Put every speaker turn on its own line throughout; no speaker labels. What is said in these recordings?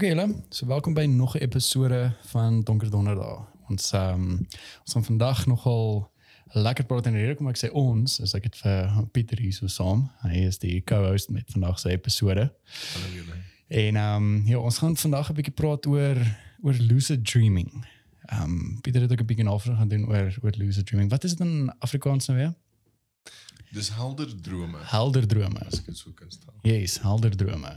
Okay julle, so welkom by nog 'n episode van Donker Donderdag. Ons ehm um, ons gaan vandag nogal lekker praat en rede kom ek sê ons, as ek dit vir Pieter hier so saam. Hy is die co-host met vandag se episode.
Hallo julle.
En ehm um, ja, ons gaan vandag 'n bietjie praat oor oor lucid dreaming. Ehm um, Pieter het ook 'n bietjie navorsing gaan doen oor oor lucid dreaming. Wat is dit in Afrikaans nou weer?
Dis helder drome.
Helder drome.
As ek dit so kan stel.
Yes, helder drome.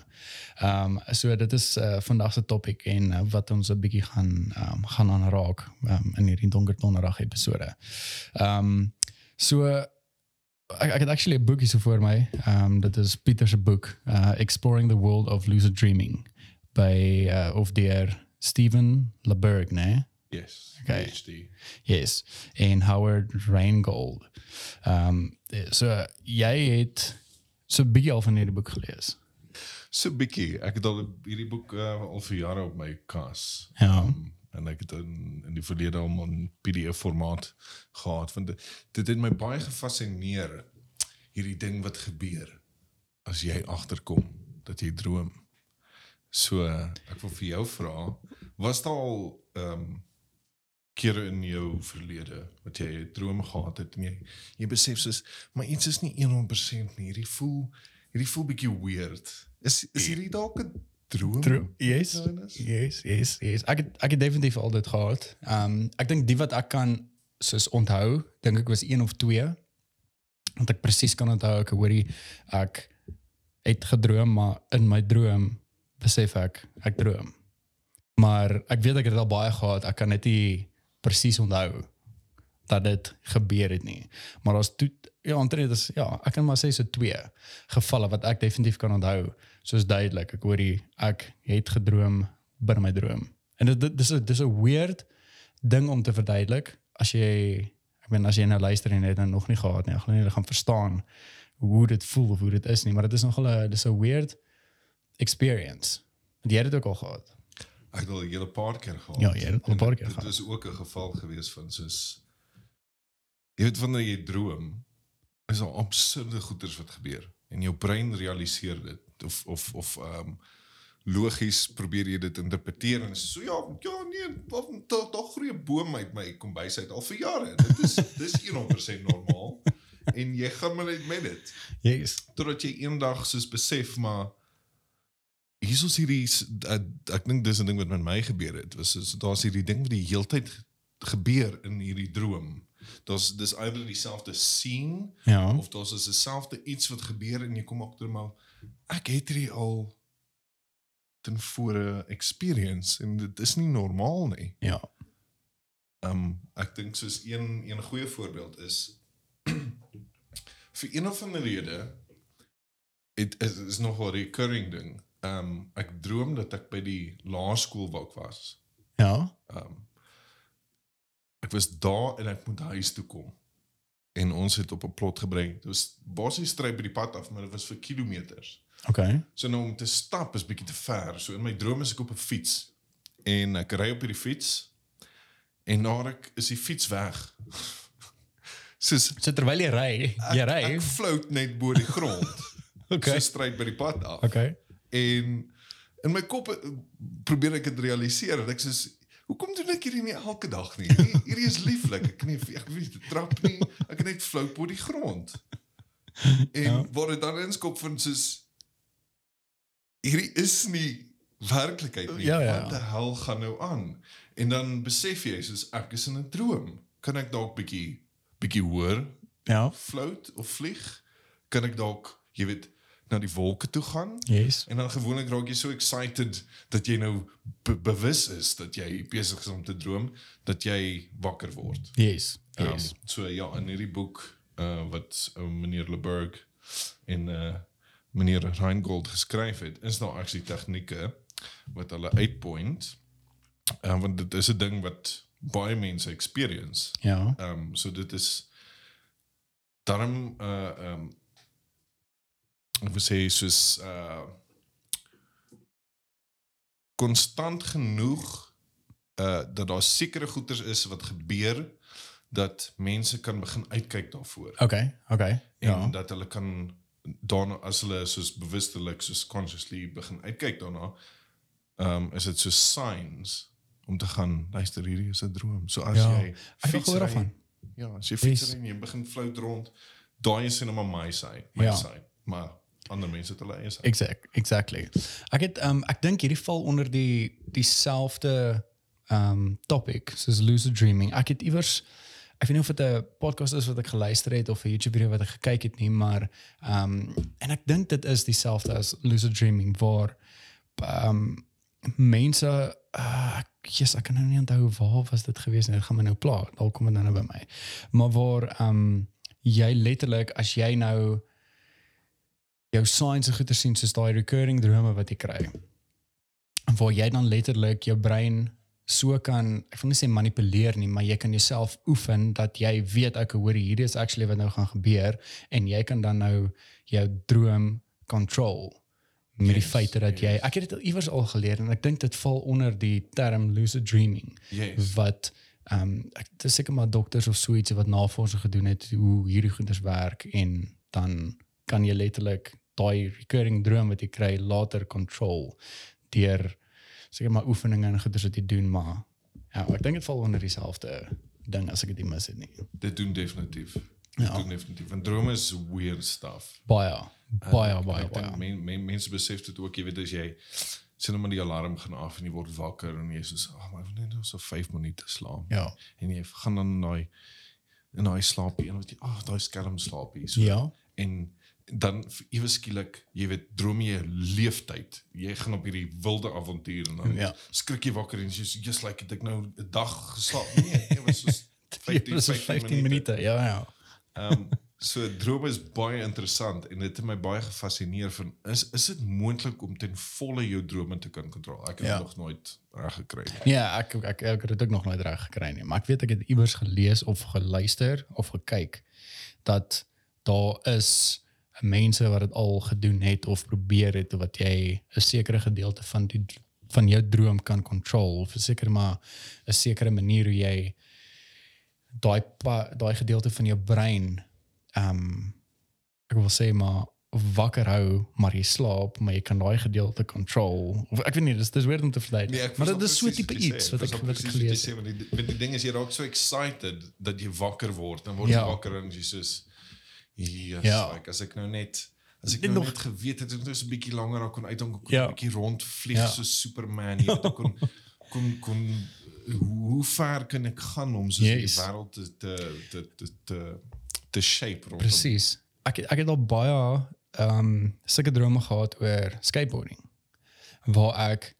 Ehm um, so dit is uh, vandag se topik en uh, wat ons 'n bietjie gaan um, gaan aanraak um, in hierdie donker donderdag episode. Ehm um, so ek ek het actually 'n boek hier so voor my. Ehm um, dit is Pieter se boek, uh, Exploring the World of Lucid Dreaming by uh, of deur Steven LeBerg, né?
Yes.
Okay.
PhD.
Yes, en Howard Rheingold. Ehm um, so jy het so 'n bietjie al van hierdie boek gelees.
So bietjie. Ek het al hierdie boek uh, al vir jare op my kas.
Ja.
Um, en ek het in in die verlede al in PDF formaat gehad want dit, dit het my baie gefassineer hierdie ding wat gebeur as jy agterkom dat jy droom. So ek wil vir jou vra, was daar al ehm um, kere in jou verlede wat jy 'n droom gehad het en jy jy besef soos maar iets is nie 100% nie. Hierdie voel hierdie voel bietjie weird. Is is hierdie dalk 'n droom?
True. Yes. Yes, yes, yes. Ek het, ek het definitief al dit gehad. Ehm um, ek dink die wat ek kan soos onthou, dink ek was een of twee. Want ek presies kan onthou ek hoorie ek het gedroom, maar in my droom besef ek ek droom. Maar ek weet ek het dit al baie gehad. Ek kan net nie presies onthou dat dit gebeur het nie. Maar daar's ja, omtrent is ja, ek kan maar sê so twee gevalle wat ek definitief kan onthou. Soos duidelik, ek hoor die ek het gedroom binne my droom. En dit dit- dis 'n dis 'n weird ding om te verduidelik as jy ek bedoel as jy nou luister en het nou nog nie gehad nie, ek gaan nie gaan verstaan hoe dit voel of hoe dit is nie, maar dit is nogal 'n dis 'n weird experience. Want jy het dit ook al gehad.
Ek het al 'n hele paar keer gehad.
Ja, jy het al 'n paar
dit-
keer
Dit
gehad.
was ook 'n geval gewees van soos jy weet wanneer jy droom, is daar absurde goeters wat gebeur en jou brein realiseer dit of of of ehm um, logies probeer jy dit interpreteer en is so ja, ja nee, tog tog groei 'n boom uit my kombuis uit al vir jare. Dit is dis 100% normaal. En jy gaan maar net met dit
Yes.
totdat jy eendag soos besef maar hier is hierdie ek, ek dink dis 'n ding wat met my gebeur het was is daar's hierdie ding wat die heeltyd gebeur in hierdie droom daar's dis either dieselfde scene
Ja.
of daar's is dieselfde iets wat gebeur en jy kom agter maar ek het hierdie al ten vore experience en dit is nie normaal nie
Ja.
Um ek dink soos een een goeie voorbeeld is vir een of ander rede dit is, is nog 'n recurring ding. Um ek droom dat ek by die laerskool wou was.
Ja.
Um ek was daar en ek moet huis toe kom. En ons het op 'n plot gebring. Dit was basies stry by die pad af, maar dit was vir kilometers.
Okay.
So nou om te stap is bietjie te ver. So in my droom is ek op 'n fiets en ek ry op hierdie fiets en na ek is die fiets weg. Soos
So terwyl jy ry, jy
ek,
ry.
ek float net bo die grond.
Okay.
So stryd by die pad af.
Okay.
En in my kop eh, probeer ek dit realiseer en ek sê hoekom doen ek hierdie nie elke dag nie? Hierdie, is lieflik. Ek kan nie ek weet die trap nie. Ek kan net float bo die grond. En
Ja.
wat dit dan inskop van soos hierdie is nie werklikheid nie.
Ja, ja,
Wat die hel gaan nou aan? En dan besef jy soos ek is in 'n droom. Kan ek dalk bietjie bietjie hoor
Ja.
float of vlieg? Kan ek dalk, jy weet, na die wolke toe gaan?
Yes.
En dan gewoonlik raak jy so excited dat jy nou be bewus is dat jy besig is om te droom, dat jy wakker word.
Yes.
Um,
Yes.
so ja, in hierdie boek uh wat uh, meneer Leberg en uh meneer Reingold geskryf het, is daar actually tegnieke wat hulle uitpoint. Uh, want dit is 'n ding wat baie mense experience.
Ja.
Ehm um, so dit is daarom uh ehm um, ek wil sê soos uh konstant genoeg uh dat daar sekere goeters is wat gebeur dat mense kan begin uitkyk daarvoor
Okay. Okay.
en
Ja.
dat hulle kan daarna as hulle soos bewustelik soos consciously begin uitkyk daarna ehm um, is dit so signs om te gaan luister hierdie is 'n droom. So as
Ja,
jy
Ek gehoor
fietsry-
daarvan.
Ja, as jy
Yes.
fietsry en jy begin float rond, daai is net maar my side, my
Ja.
side. Maar ander mense hulle eie side.
Exact, exactly. Ek het um ek dink hierdie val onder die dieselfde um topic soos lucid dreaming. Ek het iewers ek weet nie of dit 'n podcast is wat ek geluister het of 'n YouTube video wat ek gekyk het nie, maar um en ek dink dit is dieselfde as lucid dreaming waar um mense uh, ek yes, ek kan nou nie onthou waar was dit gewees nie. Dit gaan my nou pla. Dalk kom dit nou nou by my. Maar waar um jy letterlik as jy nou jou signs en goeie sien soos daai recurring drome wat jy kry. En waar jy dan letterlik jou brein so kan ek wil nie sê manipuleer nie, maar jy kan jouself oefen dat jy weet ek hoor hierdie is actually wat nou gaan gebeur en jy kan dan nou jou droom control met die
Yes,
feite dat jy
yes.
ek het dit iewers al geleer en ek dink dit val onder die term lucid dreaming
Yes.
wat ehm um, ek dis seker maar dokters of so ietsie wat navorsing gedoen het hoe hierdie goeders werk en dan kan jy letterlik daai recurring droom wat jy kry later control deur seker maar oefeninge en goeders wat jy doen maar ja ek dink dit val onder dieselfde ding as ek dit mis het nie
Dit doen definitief. Dit
Ja.
doen definitief. En drome is weird stuff.
baie baie
En
baie
ek dink
baie
men, men, mense besef dit ook, jy weet as jy sien maar die alarm gaan af en jy word wakker en jy is so, "Ag, maar ek wil net nou so 5 minute slaap."
ja
En jy gaan dan in daai in daai slaapie en wat jy, "Ag, daai skerm slaapie." So.
ja
En dan ewe skielik, jy weet, droom jy 'n leeftyd. Jy gaan op hierdie wilde avontuur en dan
Ja.
skrik jy wakker en jy's just like ek nou 'n dag geslaap. Nee, dit was so 15,
15,
15 minute.
ja ja
Ehm um, so drome is baie interessant en dit het my baie gefassineer van is is dit moontlik om ten volle jou drome te kan kontroleer? Ek het
Ja.
nog nooit reg gekry nie.
Ja, ek ek, ek het dit ook nog nooit reg gekry nie, maar ek weet ek het iewers gelees of geluister of gekyk dat daar is mense wat dit al gedoen het of probeer het wat jy 'n sekere gedeelte van die van jou droom kan control of 'n sekere maar 'n sekere manier hoe jy daai daai gedeelte van jou brein ehm um, ek wil sê maar wakker hou maar jy slaap maar jy kan daai gedeelte control of ek weet nie dis dis weer om te verduidelik
Nee,
maar dit is so tipe iets wat ek wat ek gelees het.
want die, die ding is jy raak so excited dat jy wakker word. Dan word
Ja.
jy wakker en jy soos yes,
Ja.
like as ek nou net as ek
Net
nou
nog-
net geweet het ek net so 'n bietjie langer daar kon uitdink kon
Ja.
'n bietjie rondvlieg
Ja.
so Superman, jy weet ek kon kon kon hoe, ver kan ek gaan om soos
Yes.
die wêreld te te te te te, te shape rondom
Presies. Ek ek het al baie ehm um, sulke drome gehad oor skateboarding. Waar ek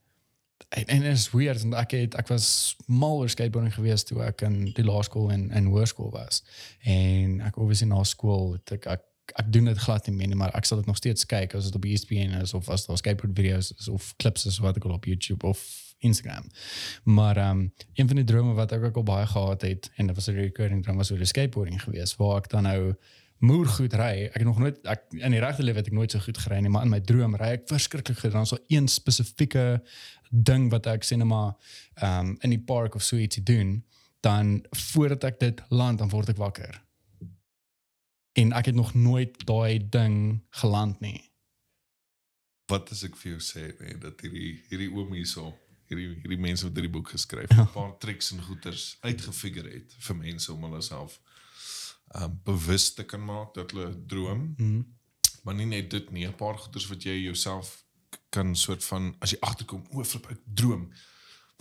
en, en is weird want ek het ek was mal oor skateboarding geweest toe ek in die laerskool en en hoërskool was. En ek obviously na skool het ek ek ek doen dit glad nie meer nie, maar ek sal dit nog steeds kyk as dit op ESPN is of as daar skateboard video's is of clips is wat ek al op YouTube of Instagram. Maar ehm um, een van die drome wat ek ook al baie gehad het en dit was 'n recurring droom was oor skateboarding geweest waar ek dan nou moer goed ry. Ek het nog nooit ek in die regte lewe het ek nooit so goed gery nie, maar in my droom ry ek verskriklik goed. Dan daar een spesifieke ding wat ek sê net maar ehm um, in die park of so ietsie doen, dan voordat ek dit land dan word ek wakker. En ek het nog nooit daai ding geland nie.
wat as ek vir jou sê nee, dat hierdie hierdie oom hierso hierdie hierdie mense wat hierdie boek geskryf
Ja.
het 'n paar tricks en goeters uitgefigure het vir mense om hulle self um bewus te kan maak dat hulle droom
Mm.
maar nie net dit nie 'n paar goeters wat jy jouself kan soort van as jy agterkom o flip ek droom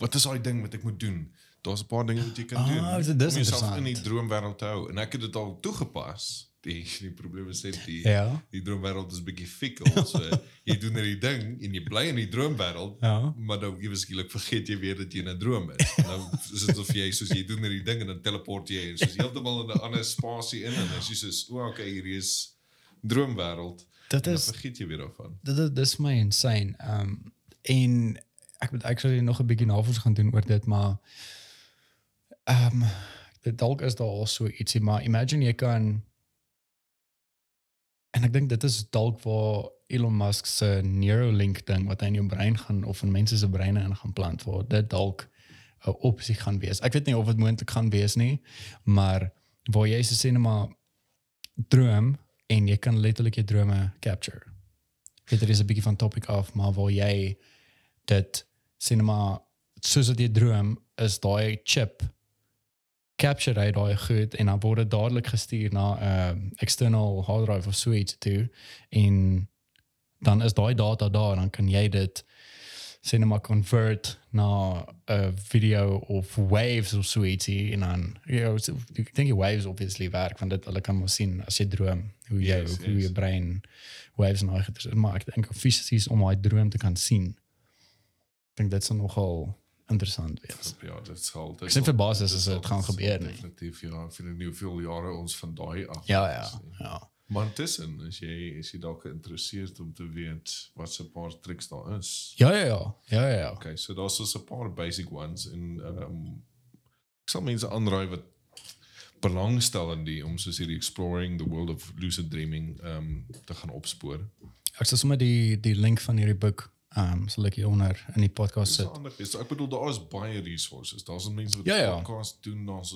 wat is daai ding wat ek moet doen daar's 'n paar dinge wat jy kan
Ah,
doen
dis-
om jouself in die droomwêreld te hou en ek het dit al toegepas die die probleem is net die
Ja.
die droomwêreld is bietjie fikkel. So jy doen net die ding en jy bly in die droomwêreld,
Ja.
maar dan ewe skielik vergeet jy weer dat jy in 'n droom is. En dan is dit of jy soos jy doen net die ding en dan teleport jy en soos heeltemal in 'n ander spasie in en dan is jy soos o, okay, hier is droomwêreld.
Dit is
vergeet jy weer daarvan.
dit is dis my insane. Ehm um, en ek moet actually nog 'n bietjie navorsing gaan doen oor dit, maar ehm um, dit dalk is daar al so ietsie, maar imagine jy kan en ek dink dit is dalk waar Elon Musk se Neuralink ding wat hy in jou brein gaan of in mense se breine in gaan plant word, dit dalk 'n opsie gaan wees. Ek weet nie of dit moontlik gaan wees nie, maar waar jy se sê net maar droom en jy kan letterlik jou drome capture. Weet dit is 'n bietjie van topic af, maar waar jy dit cinema soos jy droom is daai chip capture hy daai goed en dan word dit dadelik gestuur na 'n uh, external hard drive of so iets toe en dan is daai data daar dan kan jy dit cinema convert na 'n video of waves of so ietsie en dan so, ek dink die waves obviously werk want dit hulle kan mos sien as jy droom hoe jy
Yes,
hoe
yes.
jou brein waves daai goeie maar ek dink fisies om daai droom te kan sien ek dink dit sal nogal interessant wees
Ja, dit sal dit
Ek sien verbaas as dit gaan gebeur nie.
Definitief ja, ek weet nie hoeveel jare ons van daai af
ja ja ja
Maar intussen is jy is jy dalk geïnteresseerd om te weet wat se paar tricks daar is.
ja ja ja ja ja, ja.
Okay, so daar's so 'n paar basic ones en ehm um, ek sal mense aanraai wat belangstel in die om soos hierdie exploring the world of lucid dreaming ehm um, te gaan opspoor.
ek sal sommer die die link van hierdie boek ehm um, sal ek hier onder in die podcast
Dis
sit
ander is. Ek bedoel daar is baie resources. Daar's mense wat
Ja, ja.
podcasts doen, daar's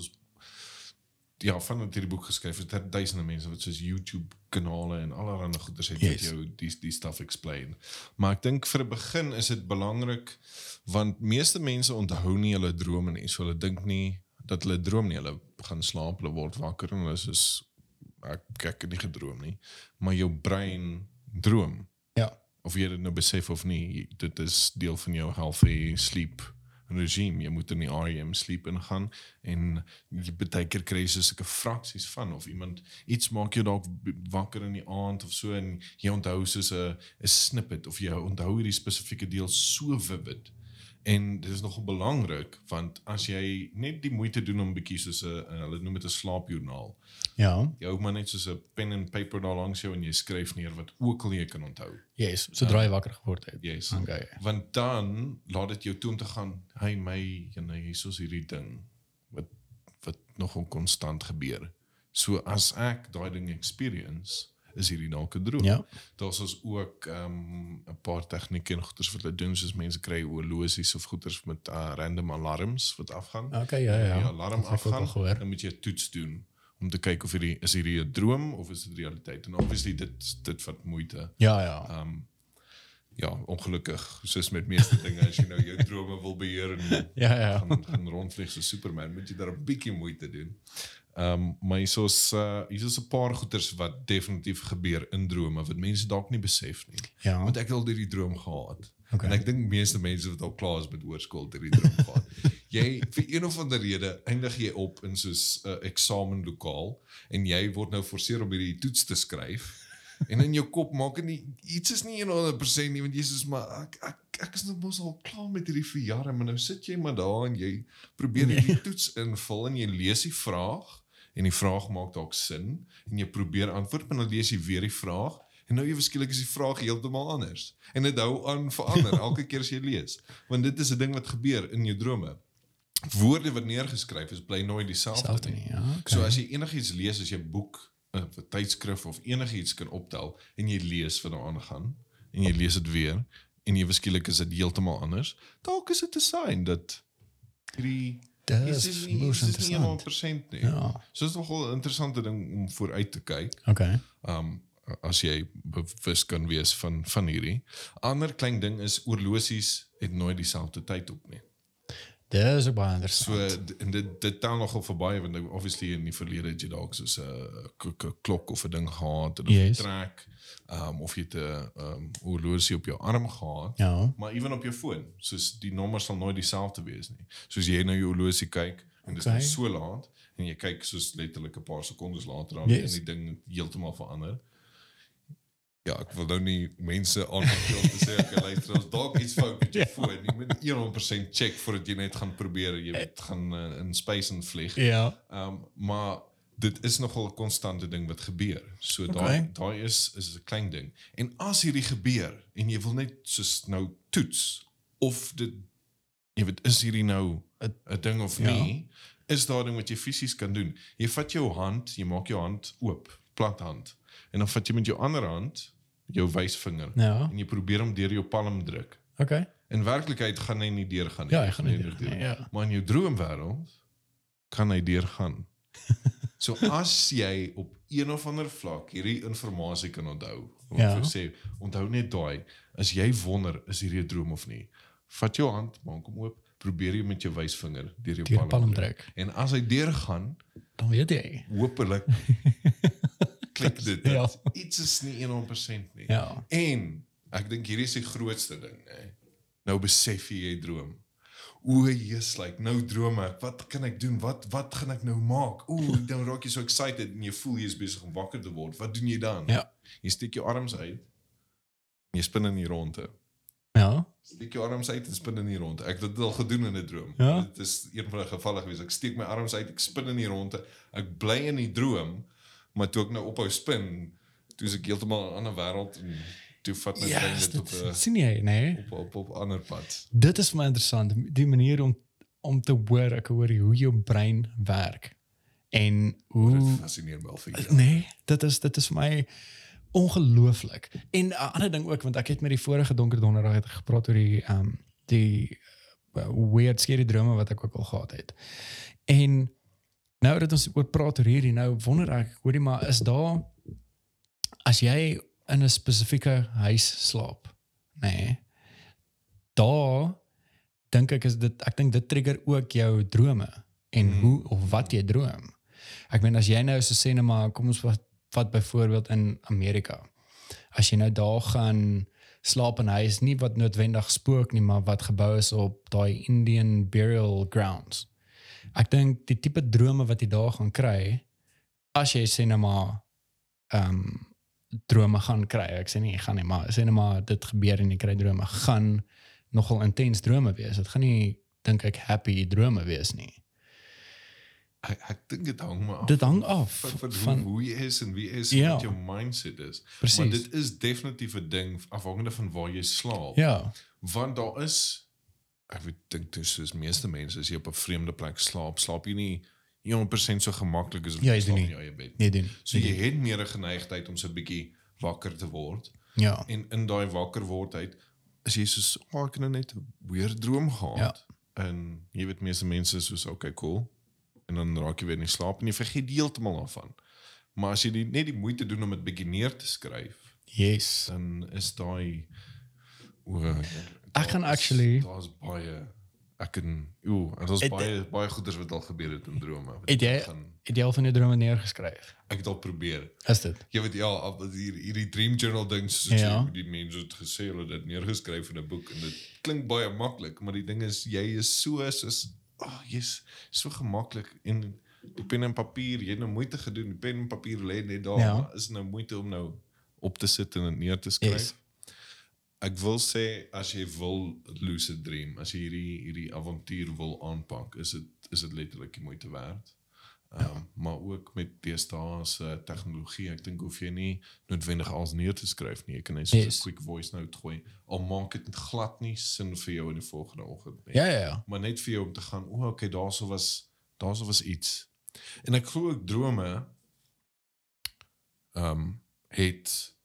ja, van wat hierdie boek geskryf het, het duisende mense wat soos YouTube kanale en allerlei goeders het
Yes.
wat jou die die stuff explain. Maar ek dink vir 'n begin is dit belangrik want meeste mense onthou nie hulle drome nie. So hulle dink nie dat hulle droom nie. Hulle gaan slaap, hulle word wakker en hulle is ek ek het nie gedroom nie. Maar jou brein droom
ja
of jy dit nou besef of nie, dit is deel van jou healthy sleep regime. Jy moet in die REM sleep ingaan en jy baie keer kry jy sulke fraksies van of iemand iets maak jou dalk wakker in die aand of so en jy onthou soos 'n 'n snippet of jy onthou hierdie spesifieke deel so vivid. En dit is nogal belangrik want as jy net die moeite doen om bietjie soos 'n hulle noem dit 'n slaapjoernaal.
ja
Jy hou maar net soos 'n pen en paper daar langs jou en jy skryf neer wat ook al jy kan onthou.
yes sodra jy wakker geword het
Yes.
okay
Want dan laat dit jou toe om te gaan, hy my en hy hiersoos hierdie ding wat wat nogal konstant gebeur. So as ek daai ding experience, is hierdie dalk 'n droom.
ja
Daar's ons ook ehm um, 'n paar tegnieke en goeders wat hulle doen soos mense kry horlosies of goeders met uh, random alarms wat afgaan.
okay ja ja
Die alarm
al
afgaan, dan moet jy 'n toets doen om te kyk of hierdie is hierdie 'n droom of is dit realiteit. En obviously dit dit vat moeite.
ja ja
Ehm um, ja, ongelukkig soos met meeste dinge as jy nou jou drome wil beheer en
ja ja
gaan, gaan rondvlieg so Superman, moet jy daar 'n bietjie moeite doen. Ehm um, maar hiersoos uh hiersoos 'n paar goeters wat definitief gebeur in drome wat mense dalk nie besef nie.
ja
Want ek het al hierdie droom gehad.
Okay.
En ek dink meeste mense wat al klaar is met hoërskool het hierdie droom gehad. Jy vir een of ander rede eindig jy op in soos 'n uh, eksamenlokaal en jy word nou geforseer om hierdie toets te skryf. En in jou kop maak dit nie iets is nie 100% nie want jy sê maar ek ek ek is nou mos al klaar met hierdie vir jare maar nou sit jy maar daar en jy probeer hierdie toets invul en jy lees die vraag en die vraag maak dalk sin en jy probeer antwoord maar dan lees jy weer die vraag en nou ewe skielik is die vraag heeltemal anders. En dit hou aan verander elke keer as jy lees want dit is 'n ding wat gebeur in jou drome. Woorde wat neergeskryf is bly nooit dieselfde
Selfde
nie.
ja okay.
So as jy enigiets lees as jy 'n boek, 'n tydskrif of enigiets kan optel en jy lees wat daaraan gaan en jy lees dit weer en ewe skielik is dit heeltemal anders, dalk is dit 'n sign dat hierdie
Dis
is nie
moes
is nie
interessant.
100% nie.
Ja.
So is nogal 'n interessante ding om vooruit te kyk.
okay
Um as jy bewus kan wees van van hierdie. Ander klein ding is oorlosies het nooit dieselfde tyd op nie.
Dis ook baie
So
interessant
d- en dit dit tel nogal verby want nou obviously in die verlede het jy dalk soos 'n k- k- klok of 'n ding gehad of 'n
Yes.
trek um, of jy 'n um, horlosie op jou arm gehad.
ja
Maar ewen op jou foon, soos die nommers sal nooit dieselfde wees nie. Soos jy nou jou horlosie kyk en dit is
Okay.
nou so laat en jy kyk soos letterlik 'n paar sekondes later dan
Yes.
en die ding heeltemal verander. Ja, ek wil nou nie mense aanbeveel om te sê ek luister ons dalk iets fout met jou
Ja.
foon. Jy moet 100% check voordat jy net gaan probeer, jy weet gaan uh, in space en vlieg.
ja
Ehm um, maar dit is nogal 'n konstante ding wat gebeur. So
Okay.
daai daai is is 'n klein ding. En as hierdie gebeur en jy wil net soos nou toets of dit jy weet is hierdie nou 'n ding of
Ja.
nie, is daar ding wat jy fisies kan doen. Jy vat jou hand, jy maak jou hand oop, plat hand. En dan vat jy met jou ander hand jou wysvinger
ja
en jy probeer hom deur jou palm druk.
okay
In werklikheid gaan hy nie deurgaan nie.
Ja, hy gaan nie
Nee,
deurgaan nie, ja.
Maar in jou droomwêreld kan hy deurgaan. so as jy op een of ander vlak hierdie inligting kan onthou, om
Ja.
ja. sê, onthou net daai, as jy wonder is hierdie 'n droom of nie, vat jou hand, maak hom oop, probeer jy met jou wysvinger deur jou
Deur
palm.
palm
druk. En as hy deurgaan,
Dan weet jy.
hopelik klik dit.
Ja.
Ja. Iets is nie 100% nie.
Ja.
En ek dink hierdie is die grootste ding, hè. Nou besef jy jy droom. O, Jesus, like nou droom ek. Wat kan ek doen? Wat wat gaan ek nou maak? Ooh, dan raak jy so excited en jy voel jy is besig om wakker te word. Wat doen jy dan?
Ja.
Jy steek jou arms uit. En jy spin in die ronde.
Ja.
Steek jou arms uit en spin in die ronde. Ek het dit al gedoen in 'n droom.
Ja?
Dit is een van die gevalle gewees. Ek steek my arms uit, ek spin in die ronde. Ek bly in die droom, maar toe ek nou ophou spin, toe is ek heeltemal 'n ander wêreld en toe vat my
Ja,
brein dit op 'n
sien jy, nee.
op op op ander pad.
Dit is my interessant, die manier om om te hoor, ek hoor hoe jou brein werk. En hoe
Dit fascineer my al vir jare.
Nee, dit is dit is my ongelooflik. En 'n ander ding ook want ek het met die vorige donker donderdag het gepraat oor die ehm um, die uh, weird scary drome wat ek ook al gehad het. En nou dat ons oor praat oor hierdie nou wonder ek, hoorie maar is daar as jy in 'n spesifieke huis slaap, nê? Nee, daar dink ek is dit ek dink dit trigger ook jou drome en hmm. hoe of wat jy droom. Ek meen as jy nou so sê net maar kom ons wat wat byvoorbeeld in Amerika. As jy nou daar gaan slaap in 'n huis nie wat noodwendig spook nie, maar wat gebou is op daai Indian burial grounds. Ek dink die tipe drome wat jy daar gaan kry as jy sê net maar ehm um, drome gaan kry. Ek sê nie jy gaan nie, maar sê net maar dit gebeur en jy kry drome gaan nogal intens drome wees. Dit gaan nie dink ek happy drome wees nie.
Ek ek dink dit hang maar af.
Dit hang af
van, van,
van
hoe, hoe jy is en wie jy is
Ja.
en wat jou mindset is.
Precies.
Maar dit is definitief 'n ding afhangende van waar jy slaap.
ja,
Want daar is ek weet dink dis soos meeste mense as jy op 'n vreemde plek slaap, slaap jy nie 100% so gemaklik as wat
Ja,
jy slaap in jou eie bed.
nee, doen.
So jy het meer 'n geneigtheid om so 'n bietjie wakker te word
Ja.
en in daai wakker wordheid is jy soos oh, ek het nou net 'n weird droom gehad.
Ja.
En jy weet meeste mense soos okay, cool. En dan raak jy weer in slaap en jy vergeet heeltemal daarvan. Maar as jy die, net die moeite doen om dit bietjie neer te skryf,
Yes.
dan is daai o
Ek gaan actually-
daar's baie ek kan ooh, en daar's baie baie goeders wat al gebeur het in drome.
Het jy
gaan
het jy al van jou drome neergeskryf?
ek het al probeer.
Is dit?
Jy weet ja, al hier hierdie dream journal ding soos
Ja.
ja. die mense het gesê hulle het dit neergeskryf in 'n boek en dit klink baie maklik, maar die ding is jy is so soos ag oh, jy's so gemaklik en die pen en papier, jy het nou moeite gedoen, die pen en papier lê net daar,
Ja.
ja. maar is nou moeite om nou op te sit en dit neer te skryf.
Yes.
Ek wil sê as jy wil lucid dream, as jy hierdie hierdie avontuur wil aanpak, is dit is dit letterlik die moeite werd. Ehm um, maar ook met deesdae se tegnologie, ek dink hoef jy nie noodwendig alles neer te skryf nie. Jy kan net so 'n
Yes.
quick voice note gooi. Al maak dit glad nie sin vir jou in die volgende oggend nie.
Ja ja ja.
Maar net vir jou om te gaan, o, oh, okay, daarso was daarso was iets. En ek glo ook drome ehm um, het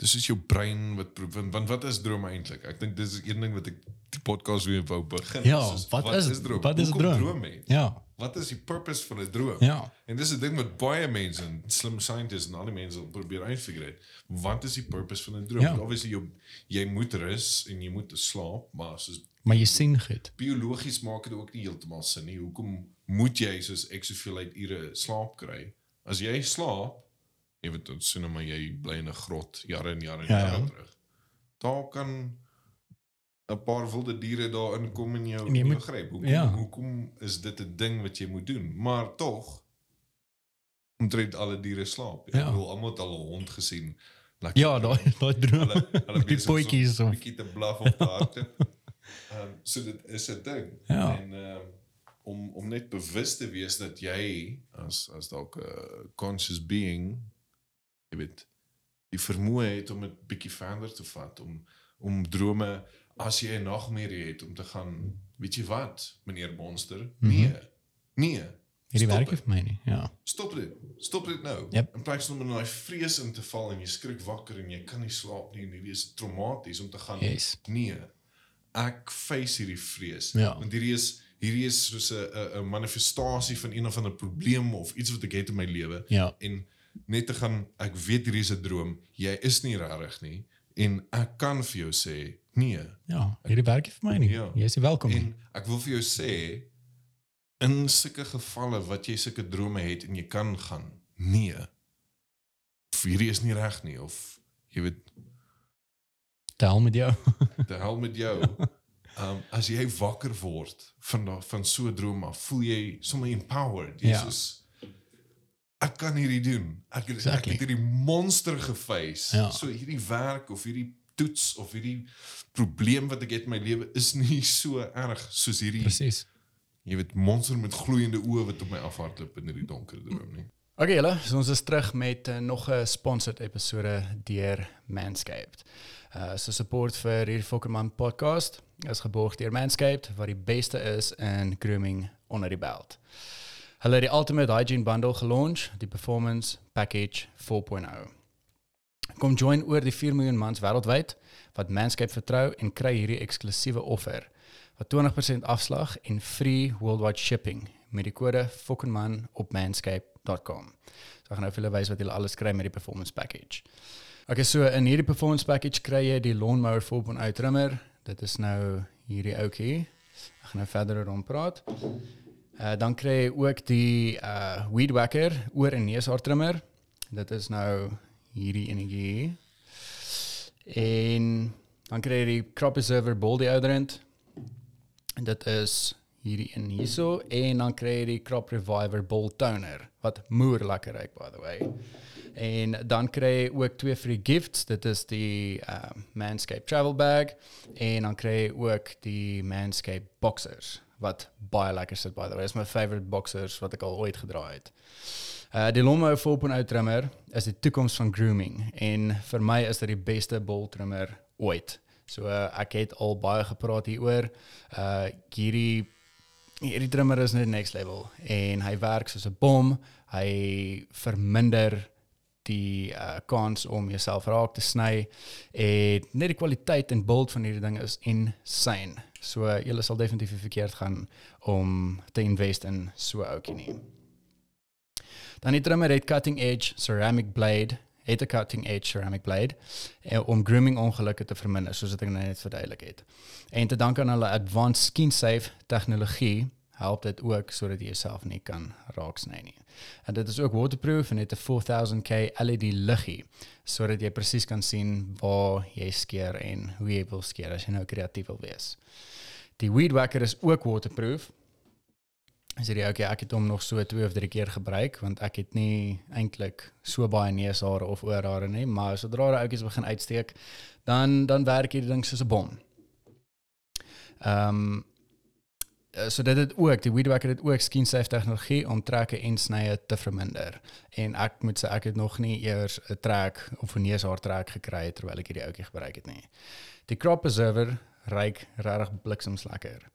dis is jou brein wat want, want wat is drome eintlik? Ek dink dis een ding wat ek die podcast weer wou begin.
Ja,
Soos,
wat is- wat is 'n droom?
droom mens?
Ja.
Wat is die purpose van 'n droom?
Ja.
En dis 'n ding wat baie mense en slim scientists en al die mense probeer uitfigure het. Wat is die purpose van 'n droom?
Ja.
Obviously jy jy moet rus en jy moet slaap, maar soos
Maar jy sien goed.
biologies maak dit ook nie heeltemal sin nie. Hoekom moet jy soos ek soveel uit ure slaap kry? As jy slaap, jy weet dit sien maar jy bly in 'n grot jare en jare en
Ja,
jare
ja.
terug. Daar kan 'n paar wilde diere daar inkom en jou,
En jy moet-
gryp. Hoekom
ja.
hoekom is dit 'n ding wat jy moet doen? Maar tog omtrent alle diere slaap. Ek
Ja.
bedoel almal het al 'n hond gesien. Lekker
Ja, daai daai droom.
hulle hulle
Die potjies
so 'n bietjie te blaf op daar te. Ehm so dit is 'n ding.
Ja.
En ehm om om net bewus te wees dat jy as as dalk 'n conscious being jy weet die vermoë het om dit bietjie verder te vat om om drome as jy 'n nagmerrie het om te gaan weet jy wat meneer monster nee nee
Hierdie werk
het.
vir my nie. Ja.
Stop dit. Stop dit nou.
Yep.
In plaas om in daai vrees in te val en jy skrik wakker en jy kan nie slaap nie en hierdie is traumaties om te gaan.
Yes.
Nee. Ek face hierdie vrees.
Ja.
Want hierdie is hierdie is soos 'n 'n 'n manifestasie van een of ander probleem of iets wat ek het in my lewe
Ja.
en net te gaan ek weet hierdie is 'n droom. Jy is nie regtig nie en ek kan vir jou sê Nee.
Ja, hierdie werk nie vir my nie.
Ja.
Jy is nie welkom nie.
En ek wil vir jou sê in sulke gevalle wat jy sulke drome het en jy kan gaan, nee. Of hierdie is nie reg nie of jy weet
Tel met jou.
die hel met jou. Um as jy wakker word van da, van so 'n droom af, voel jy sommer empowered. Jy
Ja.
Ek kan hierdie doen. Ek het,
Exactly.
ek het hierdie monster geface.
Ja.
So hierdie werk of hierdie toets of hierdie probleem wat ek het in my lewe is nie so erg soos hierdie
Presies.
jy weet monster met gloeiende oë wat op my afhardloop in hierdie donker droom nie.
Okay julle, so ons is terug met uh, nog 'n sponsored episode deur Manscaped. Uh so support vir hierdie Fokkerman podcast is geborg deur Manscaped wat die beste is in grooming onder die belt. Hulle het die Ultimate Hygiene Bundle gelaunch, die Performance Package 4.0. Kom join oor die 4 miljoen mans wêreldwyd wat Manscaped vertrou en kry hierdie eksklusiewe offer wat 20% afslag en free worldwide shipping met die kode FOKKENMAN op manscaped.com. So ek gaan nou vir julle wys wat julle alles kry met die performance package. Okay, so in hierdie performance package kry jy die lawnmower 4.0 trimmer. Dit is nou hierdie ouetjie. Ek gaan nou verder rond praat. Uh dan kry jy ook die uh weed whacker oor en neushaar trimmer. Dit is nou hierdie enetjie. En dan kry jy die crop preserver ball deodorant. En dit is hierdie een hierso en dan kry jy die crop reviver ball toner wat moer lekker ruik by the way. En dan kry jy ook twee free gifts. Dit is die uh, Manscaped travel bag en dan kry jy ook die Manscaped boxers wat baie lekker sit by the way. Dis my favorite boxers wat ek al ooit gedra het. Uh die Lomo 4.0 trimmer is die toekoms van grooming en vir my is dit die beste bol trimmer ooit. So uh, ek het al baie gepraat hieroor. Uh hierdie hierdie trimmer is net next level en hy werk soos 'n bom. Hy verminder die uh, kans om jouself raak te sny en net die kwaliteit en beeld van hierdie ding is insane. So julle sal definitief verkeerd gaan om te invest in so ouetjie nie. Dan die trimmer het cutting edge ceramic blade, het 'n cutting edge ceramic blade eh, om grooming ongelukke te verminder, soos ek nou net verduidelik het. En te danke aan hulle advanced skin safe tegnologie help dit ook sodat jy jouself nie kan raaksny nie. En dit is ook waterproof en het 'n 4000K LED liggie sodat jy presies kan sien waar jy skeer en hoe jy wil skeer as jy nou kreatief wil wees. Die weed whacker is ook waterproof. As jy okay, ek het hom nog so 2 of 3 keer gebruik want ek het nie eintlik so baie neushare of oorhare nie, maar sodra die oudjies begin uitsteek, dan dan werk hierdie ding soos 'n bom. Ehm um, so dit het ook die weedwacker het ook skin safe tegnologie om trekke en snye te verminder. En ek moet sê ek het nog nie eers 'n trek of 'n neushaar trek gekry terwyl ek hierdie ouetjie gebruik het nie. Die crop preserver ryk regtig bliksems lekker.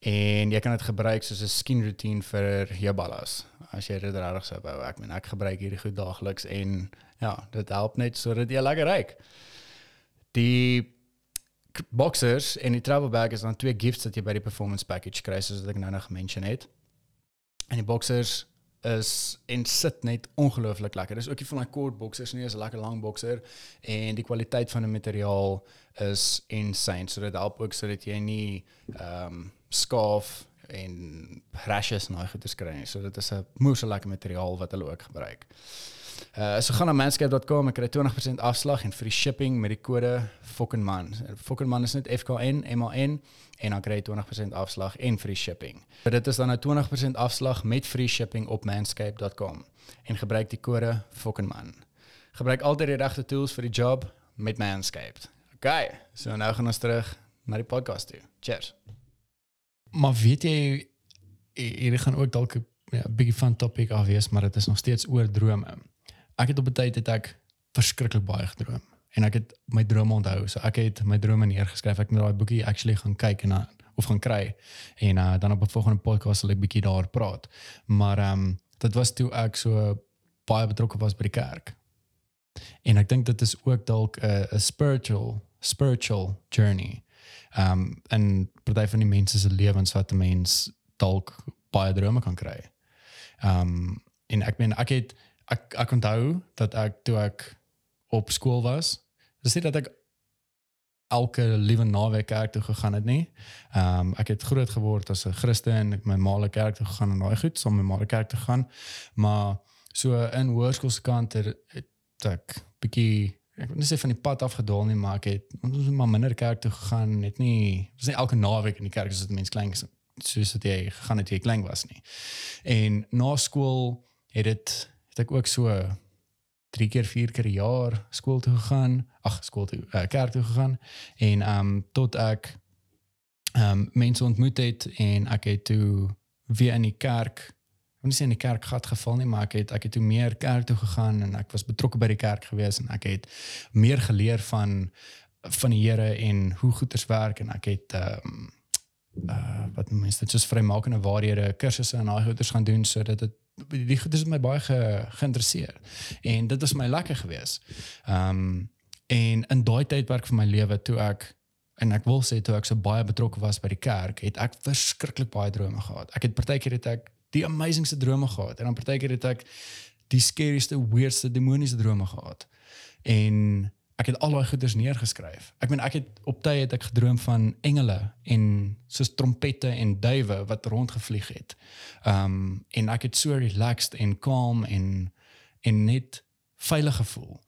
En jy kan dit gebruik soos 'n skin routine vir jou ballas. As jy dit regtig sou wou. Ek meen ek gebruik hierdie goed daagliks en ja, dit help net sodat jy lekker ryk. Die boxers en die travel bag is dan twee gifts wat jy by die performance package kry soos wat ek nou nog gemention het. En die boxers is en sit net ongelooflik lekker. Dis ook nie van daai kort boxers nie, is 'n lekker lang boxer en die kwaliteit van die materiaal is insane. So dit help ook sodat jy nie ehm um, skaaf en rashes daai goeders kry nie. So dit is 'n moeë lekker materiaal wat hulle ook gebruik. Uh so gaan na manscaped.com en kry 20% afslag en free shipping met die kode FOKKENMAN. FOKKENMAN is net FKN M A N en dan kry jy 20% afslag en free shipping. So dit is dan nou 20% afslag met free shipping op manscaped.com en gebruik die kode FOKKENMAN. Gebruik altyd die regte tools vir die job met Manscaped. Okay, so nou gaan ons terug na die podcast toe. Cheers.
Maar weet jy hierdie gaan ook dalk 'n ja, bietjie van topic af wees, maar dit is nog steeds oor drome. Ek het op 'n tyd het ek verskriklik baie gedroom en ek het my drome onthou. So ek het my drome neergeskryf. Ek het daai boekie actually gaan kyk en dan of gaan kry en uh, dan op 'n volgende podcast sal ek bietjie daar praat. Maar ehm um, dit was toe ek so baie betrokke was by die kerk. En ek dink dit is ook dalk 'n 'n spiritual spiritual journey. Ehm um, en party van die mense se lewens wat 'n mens dalk baie drome kan kry. Ehm um, en ek meen ek het ek ek onthou dat ek toe ek op skool was, dis nie dat ek
elke liewe naweek kerk toe gegaan het nie. Ehm um, ek het groot geword as 'n Christen, ek my ma se kerk toe gegaan en daai goed, saam met my ma se kerk toe gegaan. Maar so in hoërskoolskant het het ek bietjie ek wil nie sê van die pad afgedwaal nie, maar ek het ons het maar minder kerk toe gegaan, net nie dis nie elke naweek in die kerk as dit mense klein soos dit jy gegaan het jy klein was nie. En na skool het dit het ek ook so drie keer vier keer 'n jaar skool toe gegaan ag skool toe uh, kerk toe gegaan en ehm um, tot ek ehm um, mense ontmoet het en ek het toe weer in die kerk ek wil nie sê in die kerk gat geval nie maar ek het ek het toe meer kerk toe gegaan en ek was betrokke by die kerk gewees en ek het meer geleer van van die Here en hoe goeders werk en ek het ehm um, uh, wat mense dit soos vrymakende waarhede kursusse en daai goeders gaan doen sodat dit die goeders het my baie ge, geïnteresseer en dit was my lekker geweest. Ehm um, en in daai tydperk van my lewe toe ek en ek wil sê toe ek so baie betrokke was by die kerk, het ek verskriklik baie drome gehad. Ek het partykeer het ek die amazingste drome gehad en dan partykeer het ek die scariest, weirdste, demoniese drome gehad. En ek het al daai goeders neergeskryf. Ek meen ek het op tye het ek gedroom van engele en soos trompette en duwe wat rondgevlieg het. Um en ek het so relaxed en calm en en net veilig gevoel.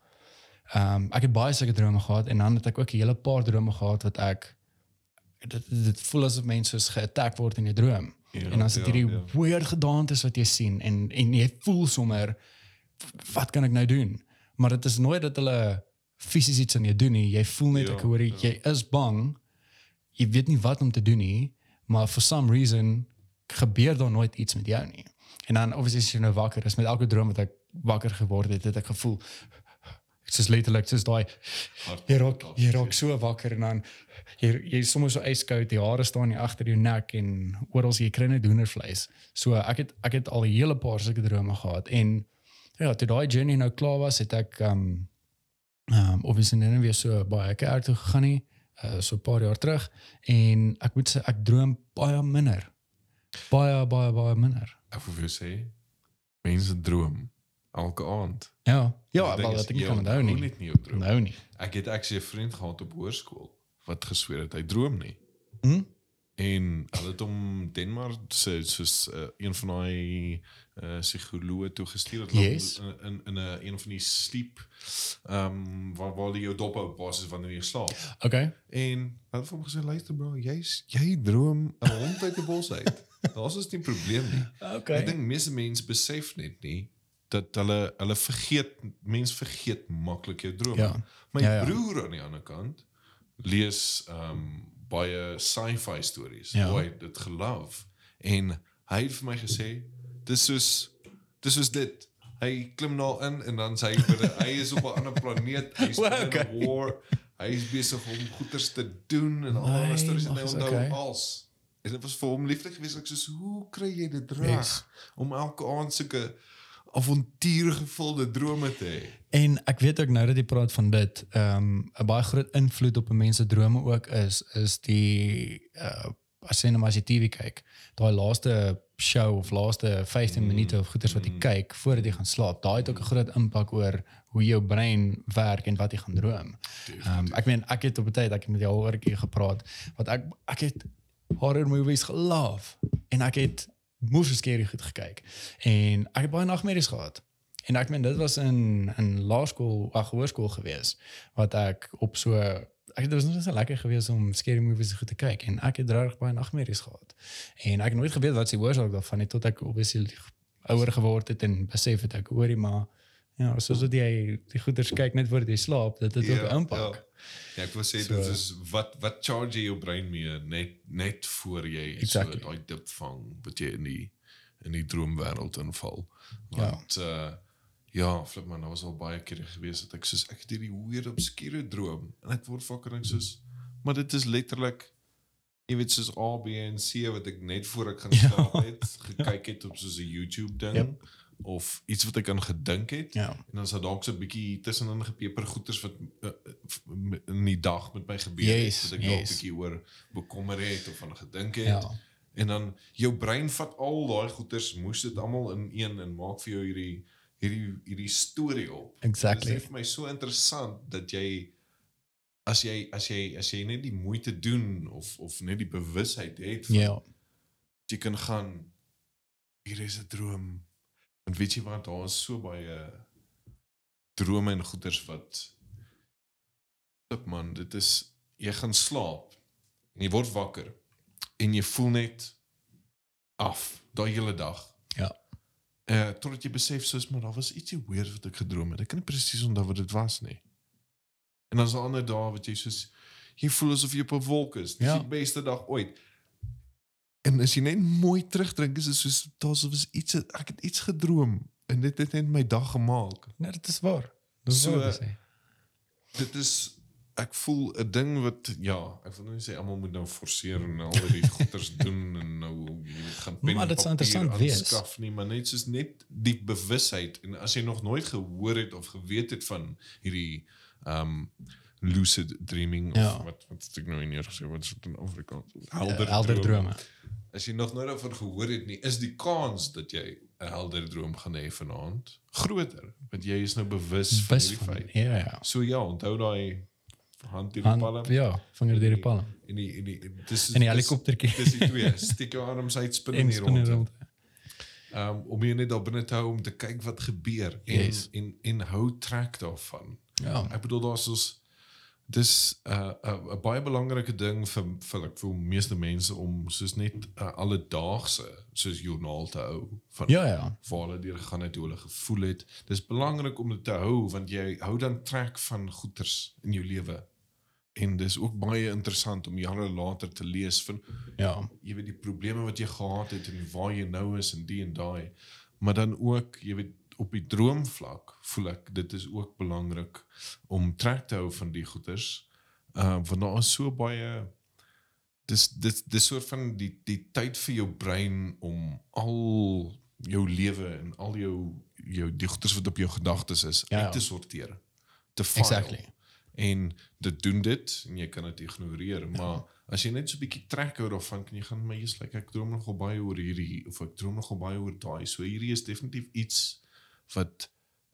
Um ek het baie sulke drome gehad en dan het ek ook 'n hele paar drome gehad wat ek dit dit voel asof mense soos geattack word in 'n droom.
Ja,
en dan sit
ja,
hierdie
ja.
weird gedaantes wat jy sien en en jy voel sommer wat kan ek nou doen? Maar dit is nooit dat hulle fisies iets aan jou doen nie. Jy voel net
Ja,
ek hoor jy,
ja.
jy is bang. Jy weet nie wat om te doen nie, maar for some reason gebeur daar nooit iets met jou nie. En dan obviously as jy nou wakker is met elke droom wat ek wakker geword het, het ek gevoel ek is letterlik soos daai jy raak jy raak so wakker en dan jy jy is sommer so yskoud, die hare staan nie agter jou nek en oral jy kry net hoendervleis. So ek het ek het al 'n hele paar sulke drome gehad en ja, toe daai journey nou klaar was, het ek um ehm um, obviously nou weer so baie kerk toe gegaan nie, uh, so 'n paar jaar terug en ek moet sê ek droom baie minder. Baie baie baie minder.
Ek wil vir jou sê mense droom elke aand.
Ja, ja,
is,
dat ek kan onthou nie.
net nie droom.
Nou nie.
Ek het actually 'n vriend gehad op hoërskool wat gesweer het hy droom nie.
Hm?
En hulle het hom Denmark se soos uh, een van daai uh, psigoloë toe gestuur het
Yes.
in in 'n een van die sleep ehm um, waar waar jy jou dop hou basis wanneer jy slaap.
Okay.
En hulle het hom gesê luister bro, jy's jy droom 'n hond uit 'n bos uit. Daar's is nie probleem nie.
Okay.
Ek dink meeste mense besef net nie dat hulle hulle vergeet mense vergeet maklik jou drome.
Ja.
My
Ja, ja.
broer aan die ander kant lees ehm um, baie sci-fi stories.
Ja.
Het dit geloof en hy het vir my gesê dis soos dis soos dit. Hy klim daar in en dan sê hy vir hy is op 'n ander planeet. Hy's
Wow,
in 'n
okay.
war. Hy is besig om goeders te doen en al die stories en hy onthou
okay.
als. En dit was vir hom lieflik geweest ek soos hoe kry jy dit reg
Yes.
om elke aand sulke avontuurgevulde drome te hê.
En ek weet ook nou dat jy praat van dit, ehm um, 'n baie groot invloed op 'n mens se drome ook is is die uh as jy nou maar as jy TV kyk, daai laaste show of laaste 15 minute of goeters wat jy kyk voordat jy gaan slaap, daai het ook 'n groot impak oor hoe jou brein werk en wat jy gaan droom. Ehm um, ek meen ek het op 'n tyd ek het met jou al oor 'n keer gepraat wat ek ek het horror movies geloof en ek het moeë skerry goed gekyk en ek het baie nagmerries gehad. En ek meen dit was in in laerskool, ag hoërskool gewees wat ek op so ek dit was net so lekker geweest om scary movies goed te kyk en ek het regtig baie nagmerries gehad. En ek het nooit geweet wat se oorsaak daarvan het tot ek obviously ouer geword het en besef het ek hoorie maar ja, soos dat jy die goeders kyk net voordat jy slaap, dit het ook 'n impak.
Ja. Ja, ek wil sê
So-
dit is wat wat charge jy jou brein mee net net voor jy
Exactly.
so daai dip vang wat jy in die in die droomwêreld inval.
Ja.
Want ja. uh ja, flip man, daar was al baie kere gewees dat ek soos ek het hierdie weird obskure droom en ek word wakker en soos maar dit is letterlik jy weet soos A B en C wat ek net voor ek gaan
Ja.
slaap het gekyk het op soos 'n YouTube ding
Yep.
Of iets wat ek aan gedink het
Ja.
en dan sal dalk so 'n bietjie tussenin gepeper goeters wat uh, in die dag met my gebeur
Yes,
het wat ek dalk
yes.
bietjie oor bekommer het of aan gedink het
Ja.
en dan jou brein vat al daai goeters moes dit almal in een en maak vir jou hierdie hierdie hierdie storie op
Exactly.
dit is vir my so interessant dat jy as jy as jy as jy net die moeite doen of of net die bewusheid het van
Ja.
jy kan gaan hier is 'n droom. En weet jy wat, daar is so baie drome en goeders wat Look man, dit is jy gaan slaap en jy word wakker en jy voel net af daai hele dag.
Ja.
Uh totdat jy besef soos maar daar was ietsie weird wat ek gedroom het. Ek kan nie presies onthou wat dit was nie. En dan is 'n ander dag wat jy soos jy voel asof jy op 'n wolk is. Dis
Ja.
die beste dag ooit. En as jy net mooi terugdink, is dit soos daar's was iets ek het iets gedroom en dit het net my dag gemaak.
Nee, dit is waar. Dit is
So-
waar te sê.
Dit is ek voel 'n ding wat ja, ek wil nou nie sê almal moet nou forceer en al die goeders doen en nou jy weet gaan pen
Maar dit
papier
interessant wees.
aanskaf nie, maar net soos net die bewusheid en as jy nog nooit gehoor het of geweet het van hierdie um lucid dreaming
Ja.
of wat wat het ek nou in hier gesê wat is dit in Afrikaans? Helder,
Helder drome.
As jy nog nooit daarvan gehoor het nie, is die kans dat jy 'n helder droom gaan hê vanaand groter, want jy is nou bewus van
van.
feit.
Ja, ja.
So ja, onthou daai hand deur die palm.
ja, vinger deur die palm.
En die en die dis is
En die helikoptertjie.
Dis die twee. Steek jou arms uit, spin in die rond.
rond.
Um om jy net daar binne te hou om te kyk wat gebeur en
Yes.
en en hou trek daarvan.
Ja.
Ek bedoel daar's soos dis 'n uh, 'n uh, baie belangrike ding vir vir ek voel meeste mense om soos net 'n uh, alledaagse soos joernaal te hou van
Ja, ja.
waar hulle deur gegaan het, hoe hulle gevoel het. Dis belangrik om dit te hou want jy hou dan trek van goeters in jou lewe. En dis ook baie interessant om jare later te lees van
Ja.
jy weet die probleme wat jy gehad het en waar jy nou is en die en daai. Maar dan ook, jy weet op die droomvlak voel ek dit is ook belangrik om trek te hou van die goeters. Uh want daar is so baie dis dis dis soort van die die tyd vir jou brein om al jou lewe en al jou jou die goeters wat op jou gedagtes is
Ja, ja.
uit te sorteer. Te file.
Exactly.
En dit doen dit en jy kan dit ignoreer, maar as jy net so 'n bietjie trek hou daarvan, kan jy gaan maar jy's like ek droom nogal baie oor hierdie of ek droom nogal baie oor daai. So hierdie is definitief iets wat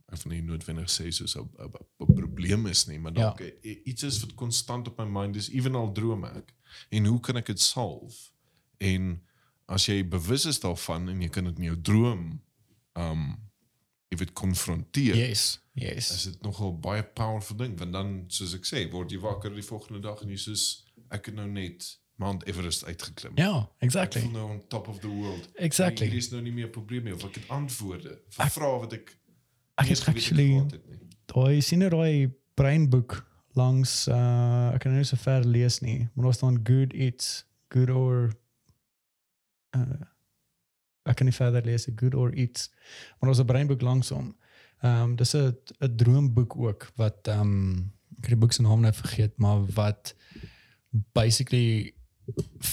ek van nie noodwendig sê soos 'n probleem is nie, maar dalk ja. iets is wat konstant op my mind is, ewenal droom ek. En hoe kan ek dit solve? En as jy bewus is daarvan en jy kan dit in jou droom um jy weet konfronteer
Yes. Yes.
is dit nogal baie powerful ding want dan soos ek sê word jy wakker die volgende dag en jy soos ek het nou net Mount Everest uitgeklim.
Ja,
Ek
exactly.
voel nou on top of the world.
Exactly.
Hier is nou nie meer probleme meer of ek het antwoorde vir vrae wat ek
Ek
nie
het actually
nie.
daai sien jy daai breinboek langs uh ek kan nou nie so ver lees nie, maar daar staan good eats, good or uh ek kan nie verder lees nie, good or eats. Maar daar's 'n breinboek langs hom. Ehm um, dis 'n 'n droomboek ook wat ehm um, ek het die boek se naam net vergeet, maar wat basically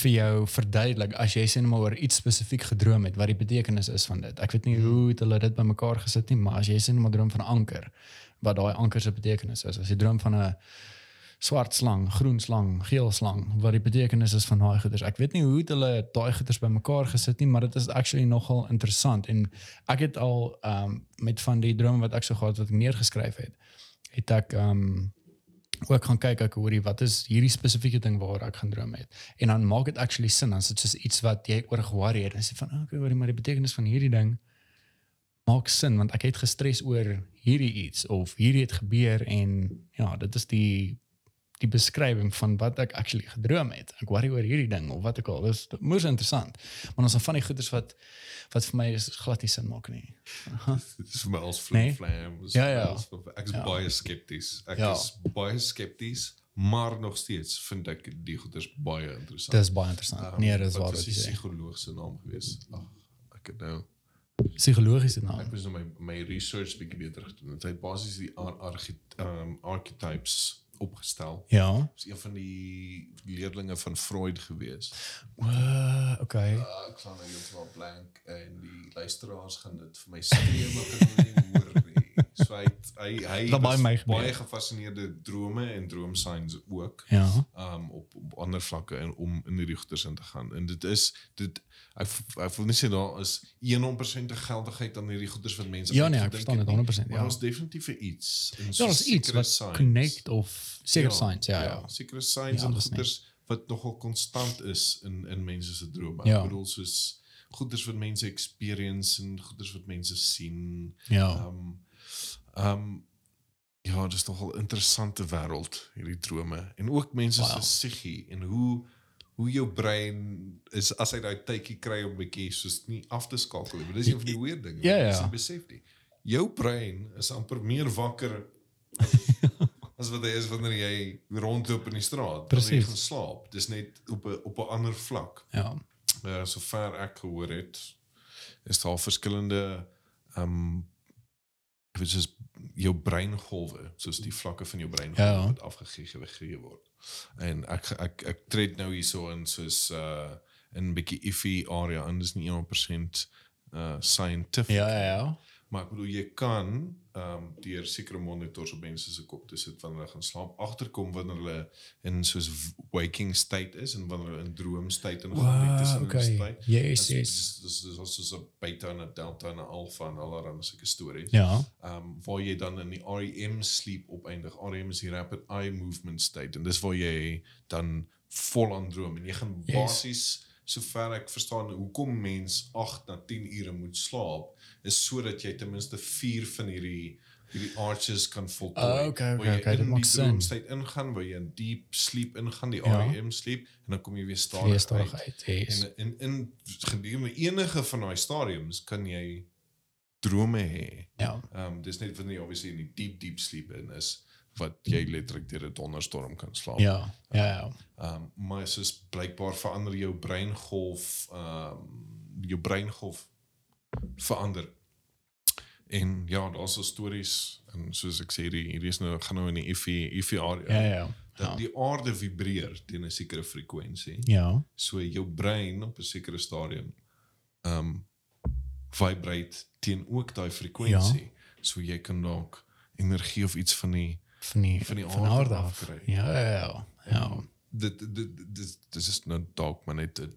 vir jou verduidelik as jy sê net maar oor iets spesifiek gedroom het wat die betekenis is van dit. Ek weet nie hoe het hulle dit bymekaar gesit nie, maar as jy sê net maar droom van 'n anker, wat daai anker se betekenis is. As jy droom van 'n swart slang, groen slang, geel slang, wat die betekenis is van daai goeders. Ek weet nie hoe het hulle daai goeders bymekaar gesit nie, maar dit is actually nogal interessant en ek het al ehm um, met van die drome wat ek so gehad wat ek neergeskryf het, het ek ehm um, ook gaan kyk ek hoorie wat is hierdie spesifieke ding waar ek gaan droom het. En dan maak dit actually sin dan is dit soos iets wat jy oor ge-worry het en sê van okay, hoorie maar die betekenis van hierdie ding maak sin want ek het gestres oor hierdie iets of hierdie het gebeur en ja, dit is die die beskrywing van wat ek actually gedroom het. Ek worry oor hierdie ding of wat ek al. Dis moes interessant. Maar ons is van die goeders wat wat vir my is glad nie sin maak nie.
Dit is vir my als
Nee?
flim flam.
Ja, ja.
Ek is
Ja.
baie skepties. Ek
Ja.
is baie skepties, maar nog steeds vind ek die goeders baie interessant.
Dis baie interessant.
Ehm,
nee, dis
wat
waar
was
wat jy
die
sê.
psigoloog se naam gewees? Ag, ek het nou
Psigologiese naam.
Ek moes nou my my research bietjie beter gedoen. Hy het basies die ar archi um, archetypes opgestel.
Ja.
Dis een van die leerlinge van Freud gewees.
Uh, okay.
Uh, ek staan nou heeltemal blank en die luisteraars gaan dit vir my skree maar kan nie hoor feit hy hy
Dat baie my
baie gefassineerde drome en droomsigns ook
Ja.
um op, op ander vlakke en om in die rigters in te gaan. En dit is dit ek ek wil nie sê daar is 100% geldigheid aan hierdie goeders wat mense
Ja nee, ek verstaan dit
nie,
100%.
Maar
Ja.
daar's definitief 'n iets.
Ja, daar's iets
sekere
wat
signs.
connect of seker signs, ja ja.
Sekere signs
Ja,
en
dis nie.
goeders wat nogal konstant is in in mense se drome.
Ja.
Ek bedoel soos goeders wat mense experience en goeders wat mense sien.
Ja.
Um um ja, dis nogal 'n interessante wêreld hierdie drome en ook mense
Wow.
se psigie en hoe hoe jou brein is as hy daai tydjie kry om 'n bietjie soos nie af te skakel nie. Maar dis een van die weird dinge.
Ja, ja.
nie besef nie. Jou brein is amper meer wakker as wat hy is wanneer jy rondloop in die straat. wanneer Jy gaan slaap. Dis net op 'n op 'n ander vlak.
Ja.
Uh, sover ek gehoor het, is daar verskillende um ek weet soos jou breingolwe, soos die vlakke van jou breingolwe
Ja.
wat afgegee gegee word. En ek ek ek tree nou hierso in soos uh in 'n bietjie iffy area en dis nie 100% uh scientific.
Ja ja ja.
Maar ek bedoel jy kan ehm um, deur sekere monitors op mense se kop te sit wanneer hulle gaan slaap agterkom wanneer hulle in soos waking state is en wanneer hulle in droom state en
Wow,
tussen
okay.
hulle state.
Yes,
Dis-
yes.
Dis dis is soos 'n beta en 'n delta en 'n alpha en allerlei sulke stories.
Ja.
Ehm um, waar jy dan in die REM sleep opeindig. REM is die rapid eye movement state en dis waar jy dan vol aan droom en jy gaan
Yes.
Sover ek verstaan hoekom mens 8 na 10 ure moet slaap is sodat jy ten minste 4 van hierdie hierdie arches kan voltooi.
Oh, okay, okay,
jy
okay, dit
in
maak
die
sin.
droomstate ingaan, waar jy in deep sleep ingaan, die
Ja.
REM sleep en dan kom jy weer stadig
Weer
uit.
stadigheid. Yes.
En in in gedurende enige van daai stadiums kan jy drome hê.
Ja.
Ehm um, dis net wanneer jy obviously in die diep diep sleep in is wat jy letterlik deur 'n donderstorm kan slaap.
Ja. Ja ja.
Ehm um, maar soos blykbaar verander jou breingolf ehm um, jou breingolf verander. En ja, daar's so stories en soos ek sê hierdie hierdie is nou gaan nou in die iffy iffy area.
Ja ja.
Dat
Ja.
die aarde vibreer teen 'n sekere frekwensie.
Ja.
So jou brein op 'n sekere stadium ehm um, vibreer teen ook daai frekwensie. Ja. So jy kan dalk energie of iets van die
Van die
Van die
van
aarde
af.
afkry.
Ja ja ja. Ja.
dit dit dit dis dis is nou dalk maar net 'n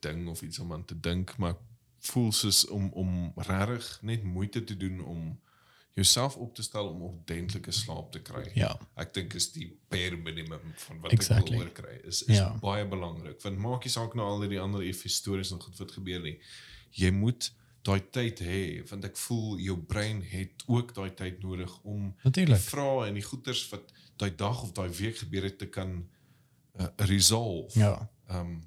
ding of iets om aan te dink, maar voel soos om om regtig net moeite te doen om jouself op te stel om ordentlike slaap te kry.
Ja.
Ek dink is die bare minimum van wat
Exactly.
ek wil oorkry is is
Ja.
baie belangrik. Want maak nie saak nou al hierdie ander effe stories en goed wat gebeur nie. Jy moet daai tyd hê want ek voel jou brein het ook daai tyd nodig om
Natuurlijk.
vrae en die goeters wat daai dag of daai week gebeur het te kan uh, resolve.
Ja.
Ehm um,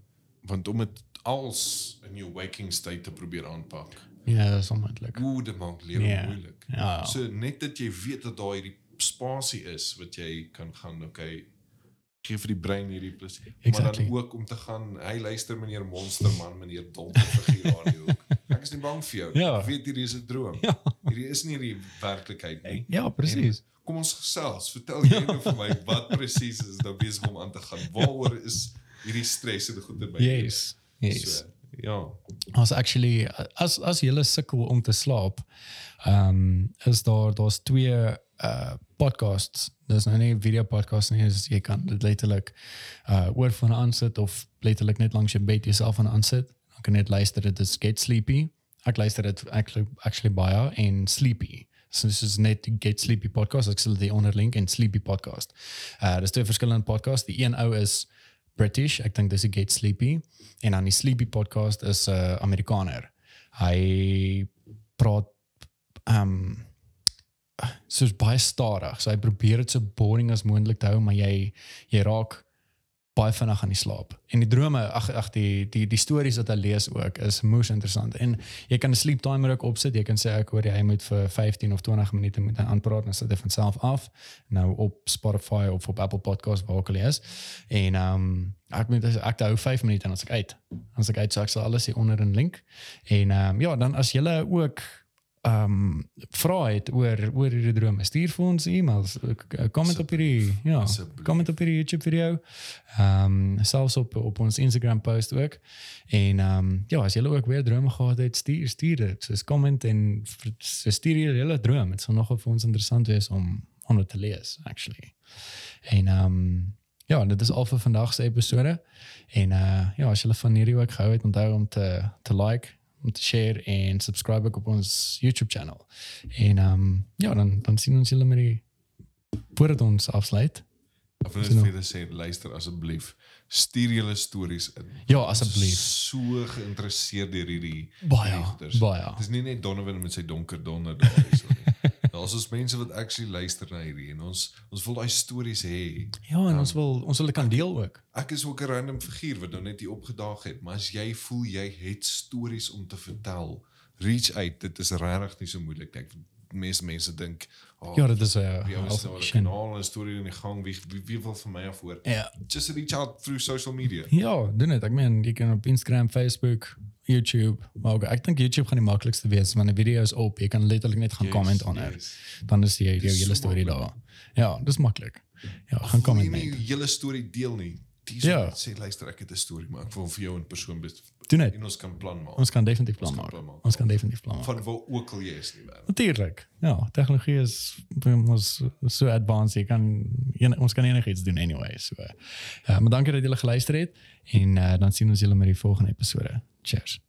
want om dit als in jou waking state te probeer aanpak.
Ja, dat is onmoontlik.
Hoe dit maak lewe
Ja.
moeilik.
Ja.
So net dat jy weet dat daar hierdie spasie is wat jy kan gaan, okay, gee vir die brein hierdie plus. Maar
Exactly.
dan ook om te gaan, hy luister meneer Monsterman, meneer Donker figuur daar in die hoek. Is nie bang vir jou.
Ja.
Ek weet hierdie is 'n droom.
Ja.
Hierdie is nie die werklikheid nie.
Ja, presies.
En Kom ons gesels. Vertel jy nou vir my wat presies is nou besig om aan te gaan. Waaroor is hierdie stres en goeie by?
Yes. Yes.
So, ja.
As actually as as jy sukkel om te slaap, ehm um, is daar daar's twee uh podcasts. Dis nou nie 'n video podcast nie, dis jy kan dit letterlik uh oor van aansit of letterlik net langs jou bed jouself aan aansit. Dan kan jy net luister dit is Get Sleepy. Ek luister dit actually actually baie en Sleepy. So dis is net Get Sleepy podcast. Ek sal dit onder link en Sleepy podcast. Uh dis twee verskillende podcasts. Die een ou is British. Ek dink dis die Get Sleepy en dan die Sleepy podcast is 'n uh, Amerikaner. Hy praat ehm um, soos baie stadig. So hy probeer dit so boring as moontlik te hou, maar jy jy raak baie vinnig aan die slaap. En die drome, ag ag die die die stories wat hy lees ook is moes interessant. En jy kan 'n sleep timer ook opsit. Jy kan sê ek hoor jy moet vir 15 of 20 minute moet hy aanpraat en sit hy van self af. Nou op Spotify of op Apple Podcast waar ook al is. En ehm um, ek moet ek hou 5 minute en dan as ek uit. Dan as ek uit so ek sal alles hier onder in link. En ehm um, ja, dan as jy ook ehm vra het oor oor hierdie drome, stuur vir ons e-mails, eh, comment op hierdie ja, comment op hierdie YouTube video. Ehm selfs op op ons Instagram post ook. En ehm ja, as julle ook weer drome gehad het, stuur stuur dit. Soos comment en so stuur julle hele droom. Dit sal nogal vir ons interessant wees om om dit te lees actually. En ehm ja, dit is al vir vandag se episode. En uh ja, as julle van hierdie ook gehou het, onthou om te te like, om te share en subscribe ook op ons YouTube channel. En ehm um, ja, dan dan sien ons julle met die voordat ons afsluit.
Of net
Sien nou.
verder sê luister asseblief stuur julle stories in.
Ja, asseblief.
So geïnteresseerd deur hierdie
Baie, baie.
Dis nie net Donovan met sy donker donder daar is. Daar's ons mense wat actually luister na hierdie en ons ons wil daai stories hê.
Ja, en ons wil ons wil dit kan deel ook.
Ek is ook 'n random figuur wat nou net hier opgedaag het, maar as jy voel jy het stories om te vertel, reach out. Dit is regtig nie so moeilik nie. Ek meeste mense dink, oh,
Ja, dit is 'n
'n
uh,
kanaal en 'n storie in die gang, wie wie, wie wil van my af hoor?
Ja.
Just reach out through social media.
Ja, doen dit. Ek meen, jy kan op Instagram, Facebook, YouTube, maar ek dink YouTube gaan die maklikste wees want die video is op. Jy kan letterlik net gaan
Yes,
comment onder.
yes.
Dan is jy jou hele storie daar. Ja, dis maklik. Ja, gaan
jy
comment net.
jou hele storie deel nie. Dis
Ja.
sê luister ek het 'n storie maar ek wil vir jou in persoon bes
Doen dit.
en ons kan plan maak.
Ons kan definitief plan
kan
maak.
plan maak.
Ons kan definitief plan maak.
van waar ook al jy is die wêreld.
Natuurlik. Ja, tegnologie is ons so advanced. Jy kan en, ons kan enigiets doen anyway. So. Ja, maar dankie dat julle geluister het en uh, dan sien ons julle met die volgende episode. Cheers.